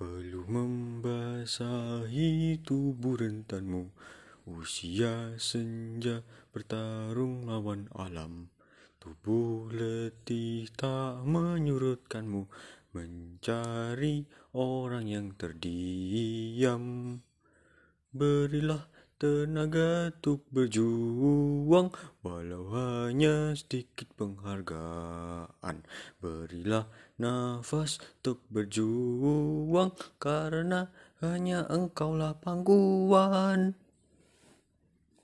Peluh membasahi tubuh rentanmu Usia senja bertarung lawan alam. Tubuh letih tak menyurutkanmu Mencari orang yang terdiam. Berilah tenaga untuk berjuang. Walau hanya sedikit penghargaan. Berilah nafas untuk berjuang Karena hanya engkaulah pangkuan